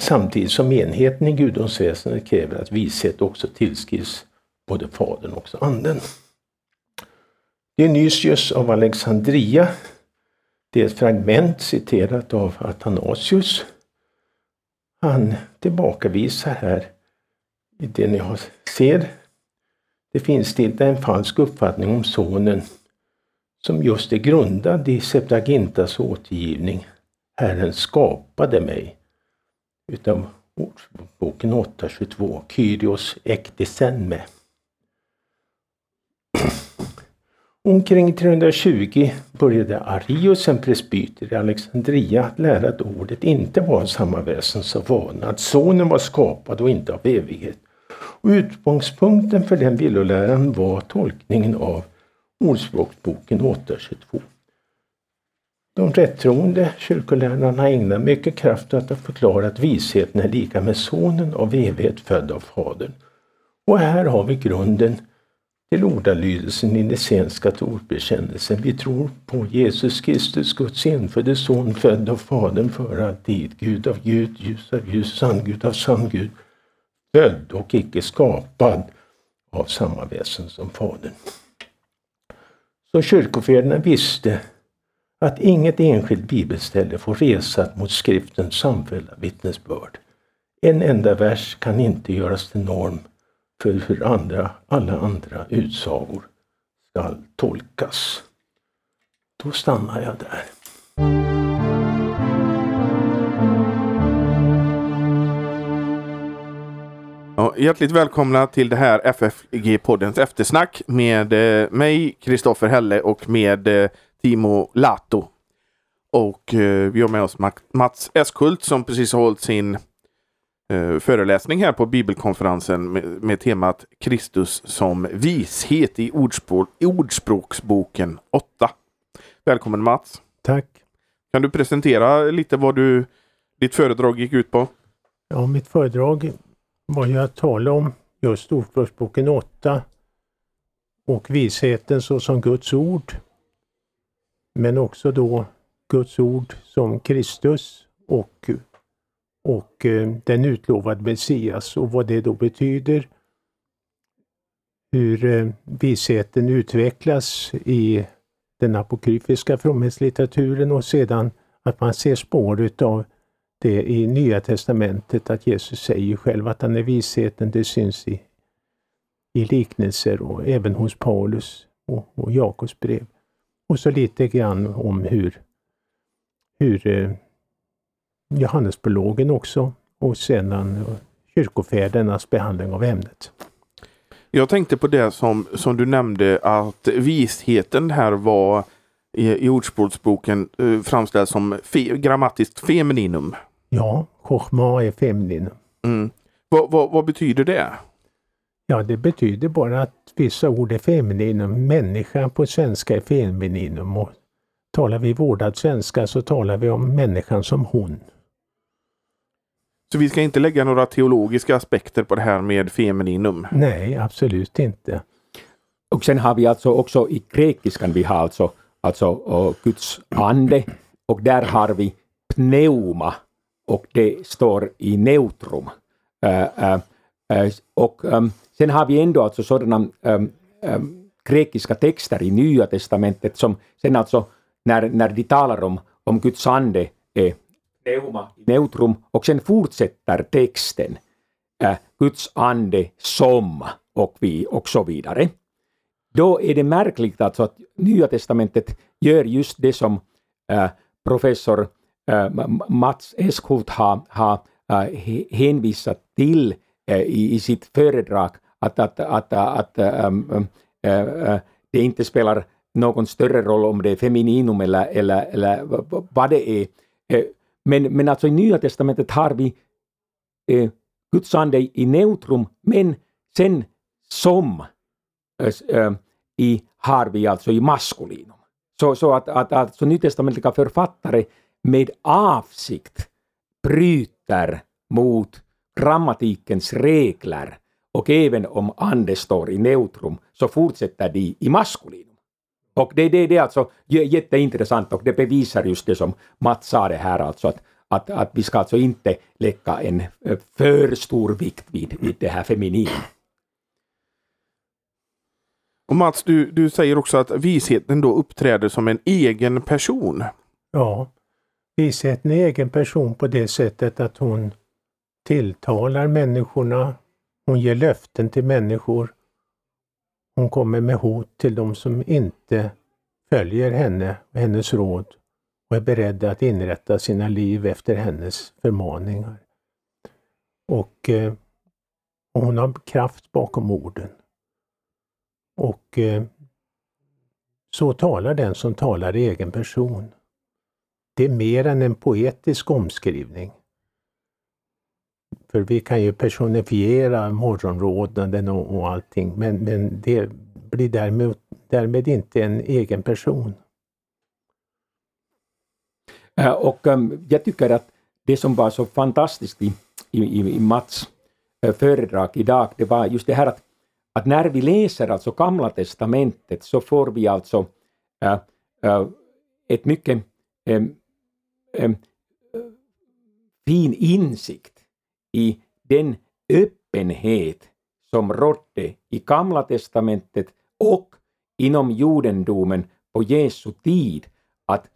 Samtidigt som enheten i gudomsväsendet kräver att vishet också tillskrivs både Fadern och Anden. Dionysius av Alexandria, det är ett fragment citerat av Athanasius. Han tillbakavisar här i det ni ser. Det finns inte en falsk uppfattning om sonen som just är grundad i Septagintas återgivning. Herren skapade mig. Utav Ordboken 8.22 Kyrios ektisen Omkring 320 började Arius, en presbyter i Alexandria, att lära att ordet inte var av samma väsen som vana, att sonen var skapad och inte av evighet. Och utgångspunkten för den villoläran var tolkningen av Ordspråksboken 822. De rättroende kyrkolärarna ägnar mycket kraft åt att förklara att visheten är lika med sonen av evighet född av Fadern. Och här har vi grunden till ordalydelsen i den svenska trosbekännelsen. Vi tror på Jesus Kristus, Guds enfödde son, född av Fadern för alltid, Gud av Gud, ljus av ljus, sann Gud av sann Gud, född och icke skapad av samma väsen som Fadern. Så kyrkofäderna visste att inget enskilt bibelställe får resa mot skriftens samfällda vittnesbörd. En enda vers kan inte göras till norm för hur andra, alla andra utsagor skall tolkas. Då stannar jag där. Ja, hjärtligt välkomna till det här FFG-poddens eftersnack med eh, mig, Kristoffer Helle och med eh, Timo Lato. Och eh, vi har med oss Mats Eskult som precis har hållit sin eh, föreläsning här på bibelkonferensen med, med temat Kristus som vishet i ordspråk, Ordspråksboken 8. Välkommen Mats! Tack! Kan du presentera lite vad du, ditt föredrag gick ut på? Ja, mitt föredrag var ju att tala om just Ordspråksboken 8 och visheten såsom Guds ord. Men också då Guds ord som Kristus och och eh, den utlovade Messias och vad det då betyder. Hur eh, visheten utvecklas i den apokryfiska fromhetslitteraturen och sedan att man ser spår utav det i Nya Testamentet att Jesus säger själv att han är visheten. Det syns i, i liknelser och även hos Paulus och, och Jakobs brev. Och så lite grann om hur, hur eh, Johannesprologen också och sedan kyrkofädernas behandling av ämnet. Jag tänkte på det som, som du nämnde att visheten här var i, i Ordspråksboken eh, framställd som fe, grammatiskt femininum. Ja, chochma är femininum. Mm. Vad, vad, vad, betyder det? Ja, det betyder bara att vissa ord är femininum. Människa på svenska är femininum och talar vi vårdad svenska så talar vi om människan som hon. Så vi ska inte lägga några teologiska aspekter på det här med femininum? Nej, absolut inte. Och sen har vi alltså också i grekiskan, vi har alltså, alltså uh, Guds ande och där har vi pneuma och det står i neutrum. Uh, uh, och um, sen har vi ändå alltså sådana um, um, grekiska texter i Nya Testamentet som sen alltså när, när de talar om, om Guds ande är Neuma. neutrum och sen fortsätter texten äh, Guds ande som och, vi, och så vidare. Då är det märkligt alltså att Nya Testamentet gör just det som äh, professor äh, Mats Eskhult har, har äh, hänvisat till äh, i, i sitt föredrag, att, att, att, att ähm, äh, det inte spelar någon större roll om det är femininum eller, eller, eller vad det är. Äh, men, men alltså i Nya Testamentet har vi eh, Guds ande i neutrum, men sen som eh, eh i, har vi alltså i maskulinum. Så, så att, att alltså nytestamentliga författare med avsikt bryter mot grammatikens regler och även om ande står i neutrum så fortsätter de i maskulinum. Och det, det, det är alltså jätteintressant och det bevisar just det som Mats sa det här alltså att, att, att vi ska alltså inte lägga en eh, för stor vikt vid, vid det här feminina. Och Mats, du, du säger också att visheten då uppträder som en egen person. Ja, visheten är egen person på det sättet att hon tilltalar människorna, hon ger löften till människor hon kommer med hot till de som inte följer henne och hennes råd och är beredda att inrätta sina liv efter hennes förmaningar. Och, eh, och hon har kraft bakom orden. Och eh, så talar den som talar i egen person. Det är mer än en poetisk omskrivning. För vi kan ju personifiera morgonrådnaden och, och allting men, men det blir därmed, därmed inte en egen person. Äh, och um, jag tycker att det som var så fantastiskt i, i, i Mats äh, föredrag idag, det var just det här att, att när vi läser alltså Gamla Testamentet så får vi alltså uh, ett mycket äh, fin insikt i den öppenhet som rådde i Gamla testamentet och inom judendomen på Jesu tid. Att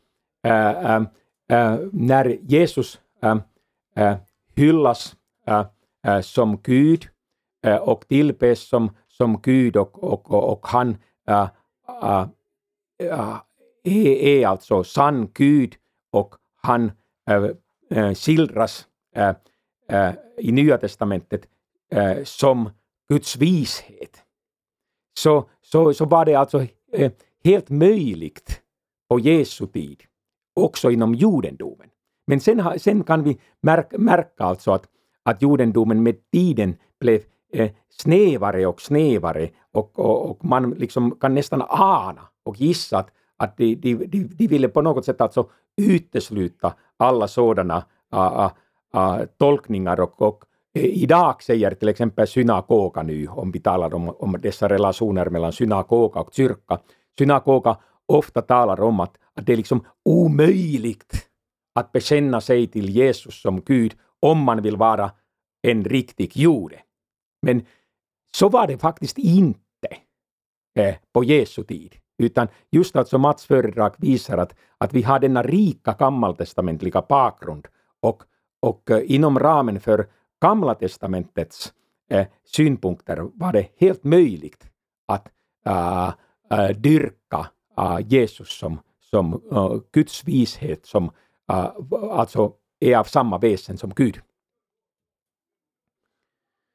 äh, äh, äh när Jesus äh, äh hyllas äh, som Gud och tillbes som, som Gud och, och, och, och han är, är alltså sann Gud och han skildras äh, i Nya testamentet äh, som Guds vishet, så, så, så var det alltså äh, helt möjligt på Jesu tid, också inom judendomen. Men sen, sen kan vi märka, märka alltså att, att judendomen med tiden blev eh, snävare och snävare och, och, och, man liksom kan nästan ana och gissa att, att de, de, de, de ville på något sätt alltså utesluta alla sådana uh, uh, Äh, tolkningar och, och eh, idag säger till exempel synagoga nu, om vi talar om, om dessa relationer mellan synagoga och kyrka, synagoga ofta talar om att, att det är liksom omöjligt att bekänna sig till Jesus som Gud om man vill vara en riktig jude. Men så var det faktiskt inte eh, på Jesu tid. Utan just som Mats föredrag visar att, att vi har denna rika gammaltestamentliga bakgrund och, och eh, inom ramen för Gamla testamentets eh, synpunkter var det helt möjligt att äh, dyrka äh, Jesus som, som äh, Guds vishet, som äh, alltså är av samma väsen som Gud.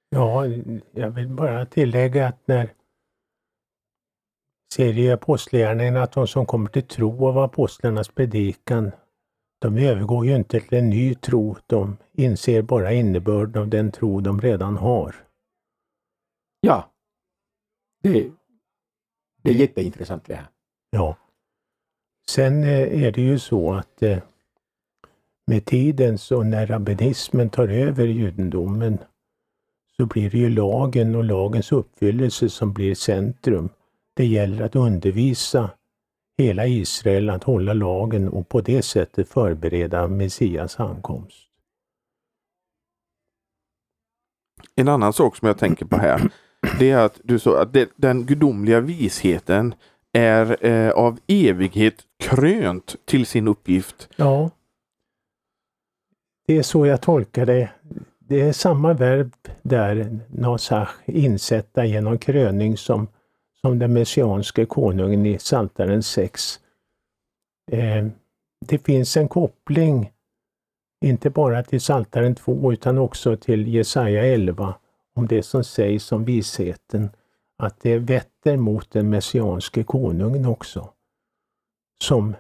Ja, jag vill bara tillägga att när ser i Apostlagärningarna att de som kommer till tro av apostlarnas predikan, de övergår ju inte till en ny tro, de inser bara innebörden av den tro de redan har. Ja, det, det är jätteintressant det här. Ja. Sen eh, är det ju så att eh, med tiden så när rabbinismen tar över judendomen så blir det ju lagen och lagens uppfyllelse som blir centrum. Det gäller att undervisa hela Israel att hålla lagen och på det sättet förbereda Messias ankomst. En annan sak som jag tänker på här, det är att du sa att det, den gudomliga visheten är eh, av evighet krönt till sin uppgift. Ja. Det är så jag tolkar det. Det är samma verb där, nasach, insätta genom kröning som, som den messianske konungen i Psaltaren 6. Eh, det finns en koppling, inte bara till Psaltaren 2 utan också till Jesaja 11, om det som sägs om visheten, att det vetter mot den messianske konungen också, som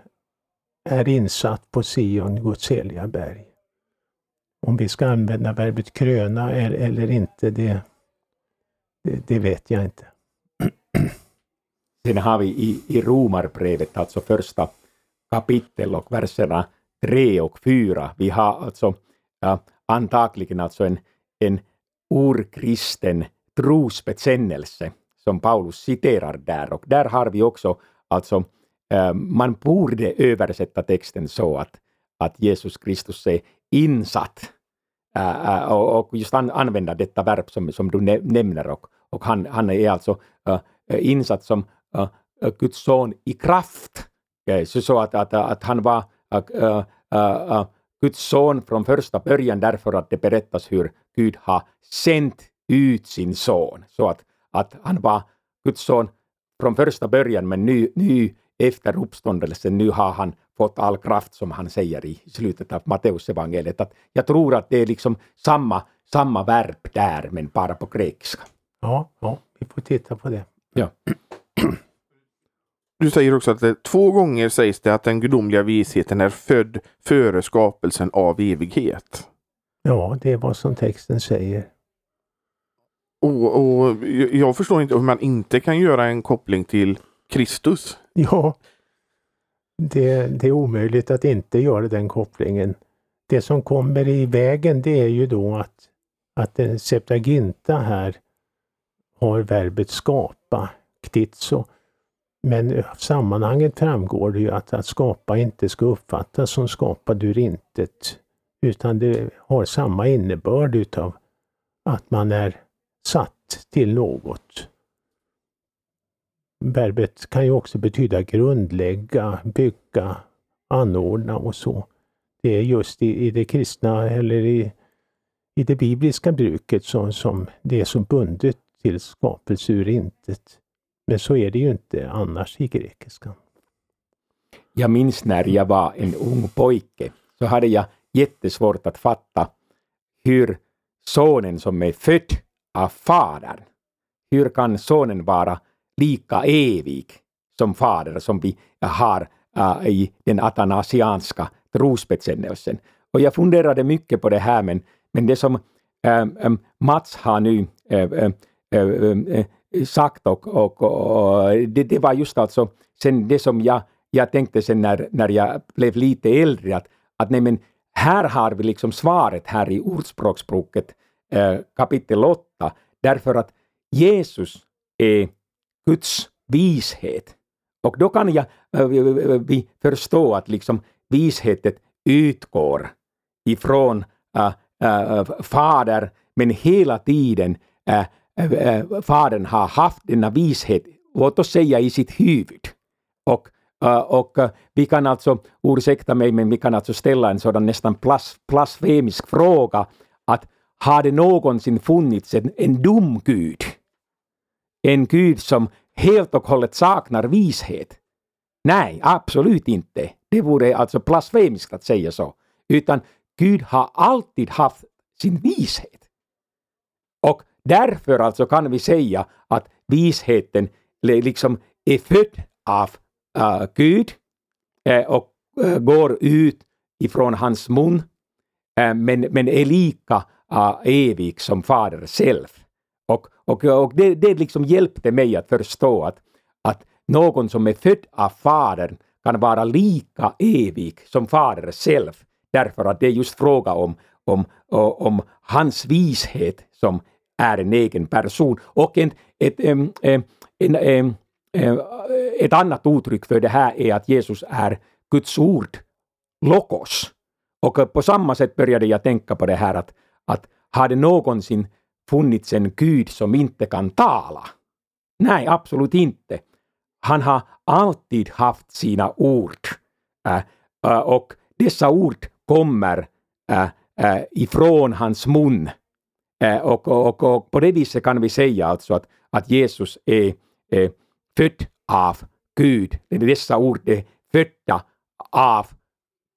är insatt på Sion, Guds heliga berg. Om vi ska använda verbet kröna eller inte, det, det, det vet jag inte. Sen har vi i, i Romarbrevet, alltså första kapitel och verserna 3 och 4. Vi har alltså äh, antagligen alltså en, en urkristen trosbekännelse som Paulus citerar där och där har vi också alltså äh, man borde översätta texten så att, att Jesus Kristus är insatt äh, och, och just an, använda detta verb som, som du nämner och, och han, han är alltså äh, insatt som Guds son i kraft. Så, så att, att, att han var Guds son från första början därför att det berättas hur Gud har sänt ut sin son. Så att, att han var Guds son från första början men nu, nu efter uppståndelsen, nu har han fått all kraft som han säger i slutet av Matteusevangeliet. Att jag tror att det är liksom samma, samma verb där men bara på grekiska. Ja, ja, vi får titta på det. Ja. Du säger också att det, två gånger sägs det att den gudomliga visheten är född före skapelsen av evighet. Ja, det är vad som texten säger. Och, och jag förstår inte hur man inte kan göra en koppling till Kristus. Ja, det, det, är omöjligt att inte göra den kopplingen. Det som kommer i vägen det är ju då att, att en Septaginta här har verbet skapa, ktitso. Men av sammanhanget framgår det ju att, att skapa inte ska uppfattas som skapad ur intet, utan det har samma innebörd utav att man är satt till något. Verbet kan ju också betyda grundlägga, bygga, anordna och så. Det är just i, i det kristna eller i, i det bibliska bruket som, som det är så bundet till skapelse ur intet. Men så är det ju inte annars i grekiskan. Jag minns när jag var en ung pojke, så hade jag jättesvårt att fatta hur sonen som är född av Fadern, hur kan sonen vara lika evig som Fader som vi har uh, i den atanasianska trosbekännelsen? Och jag funderade mycket på det här, men, men det som um, um, Mats har nu uh, uh, sagt och, och, och det, det, var just alltså sen det som jag, jag tänkte sen när, när jag blev lite äldre att, att nej men här har vi liksom svaret här i Ordspråksboken eh, kapitel 8 därför att Jesus är Guds vishet. Och då kan jag, eh, vi förstå att liksom visheten utgår ifrån äh, äh, fader, men hela tiden äh, Äh, äh, fadern har haft denna vishet, låt oss säga i sitt huvud. Och, äh, och vi kan alltså, ursäkta mig, men vi kan alltså ställa en sådan nästan blasfemisk fråga att har det någonsin funnits en, en dum Gud? En Gud som helt och hållet saknar vishet? Nej, absolut inte. Det vore alltså blasfemiskt att säga så. Utan Gud har alltid haft sin vishet. Därför alltså kan vi säga att visheten liksom är född av uh, Gud uh, och uh, går ut ifrån hans mun, eh, men, men är lika äh, evig som Fader själv. Och, och, och det, det liksom hjälpte mig att förstå att, att någon som är född av Fadern kan vara lika evig som Fader själv, därför att det är just fråga om, om, om hans vishet som är en egen person. Och en, ett, en, en, en, ett annat uttryck för det här är att Jesus är Guds ord, lokos. Och på samma sätt började jag tänka på det här att, att har det någonsin funnits en Gud som inte kan tala? Nej, absolut inte. Han har alltid haft sina ord. Äh, äh och dessa ord kommer äh, äh, ifrån hans mun. Eh, och, och, och, på det viset kan vi säga alltså att, att Jesus är, är född av Gud. Dessa ord är födda av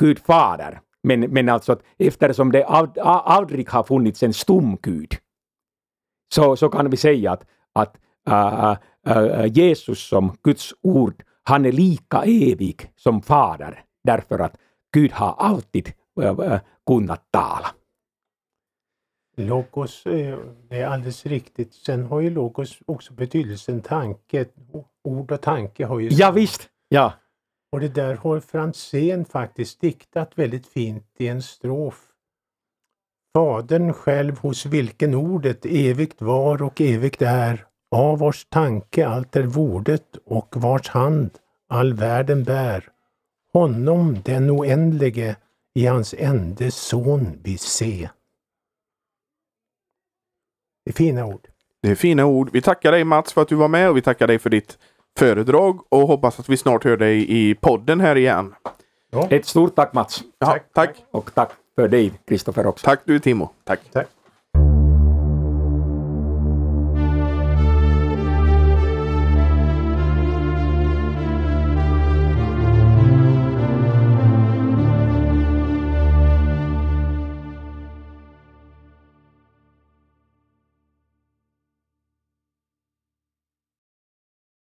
Gud Fader. Men, men alltså att eftersom det aldrig har funnits en stum Gud så, så kan vi säga att, att äh, äh, Jesus som Guds ord, han är lika evig som Fader därför att Gud har alltid äh, kunnat tala. Logos, det är alldeles riktigt. Sen har ju logos också betydelsen tanke. Ord och tanke har ju... Ja, visst. Ja. Och det där har Franzén faktiskt diktat väldigt fint i en strof. Fadern själv hos vilken ordet evigt var och evigt är, av vars tanke allt är vordet och vars hand all världen bär. Honom, den oändlige, i hans ende son vi se. Det är fina ord. Det är fina ord. Vi tackar dig Mats för att du var med och vi tackar dig för ditt föredrag och hoppas att vi snart hör dig i podden här igen. Ja. Ett stort tack Mats. Ja, tack. Och tack för dig Kristoffer också. Tack du Timo. Tack. tack.